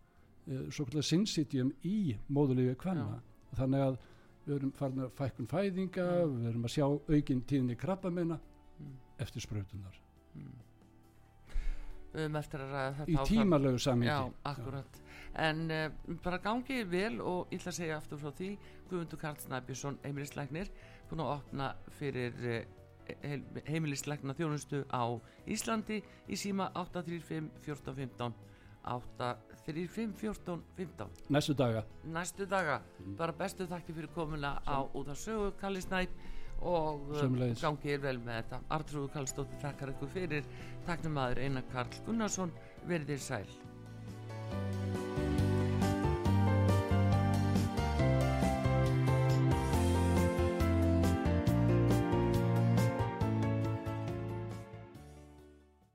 svo kallar sinsitjum í móðulífi kvenna. Þannig að við erum farin að fækkun fæðinga Mm. við erum að sjá aukin tíðni krabbameina mm, eftir sprautunar mm. við höfum eftir að ræða þetta í áfram. tímalögu samingi Já, akkurat. En uh, bara gangið vel og ég ætla að segja aftur frá því Guðmundur Karl Snæbjörnsson, heimilisleiknir búin að opna fyrir uh, heimilisleikna þjónustu á Íslandi í síma 835 1415 835 1415 næstu daga. Næstu daga, bara bestu þakki fyrir komuna á út af sögu Kalli Snæp og uh, Sömuleiðis. gangið vel með þetta. Artrúðu Kallstóttir þakkar ykkur fyrir. Taknum aður Einar Karl Gunnarsson verðir sæl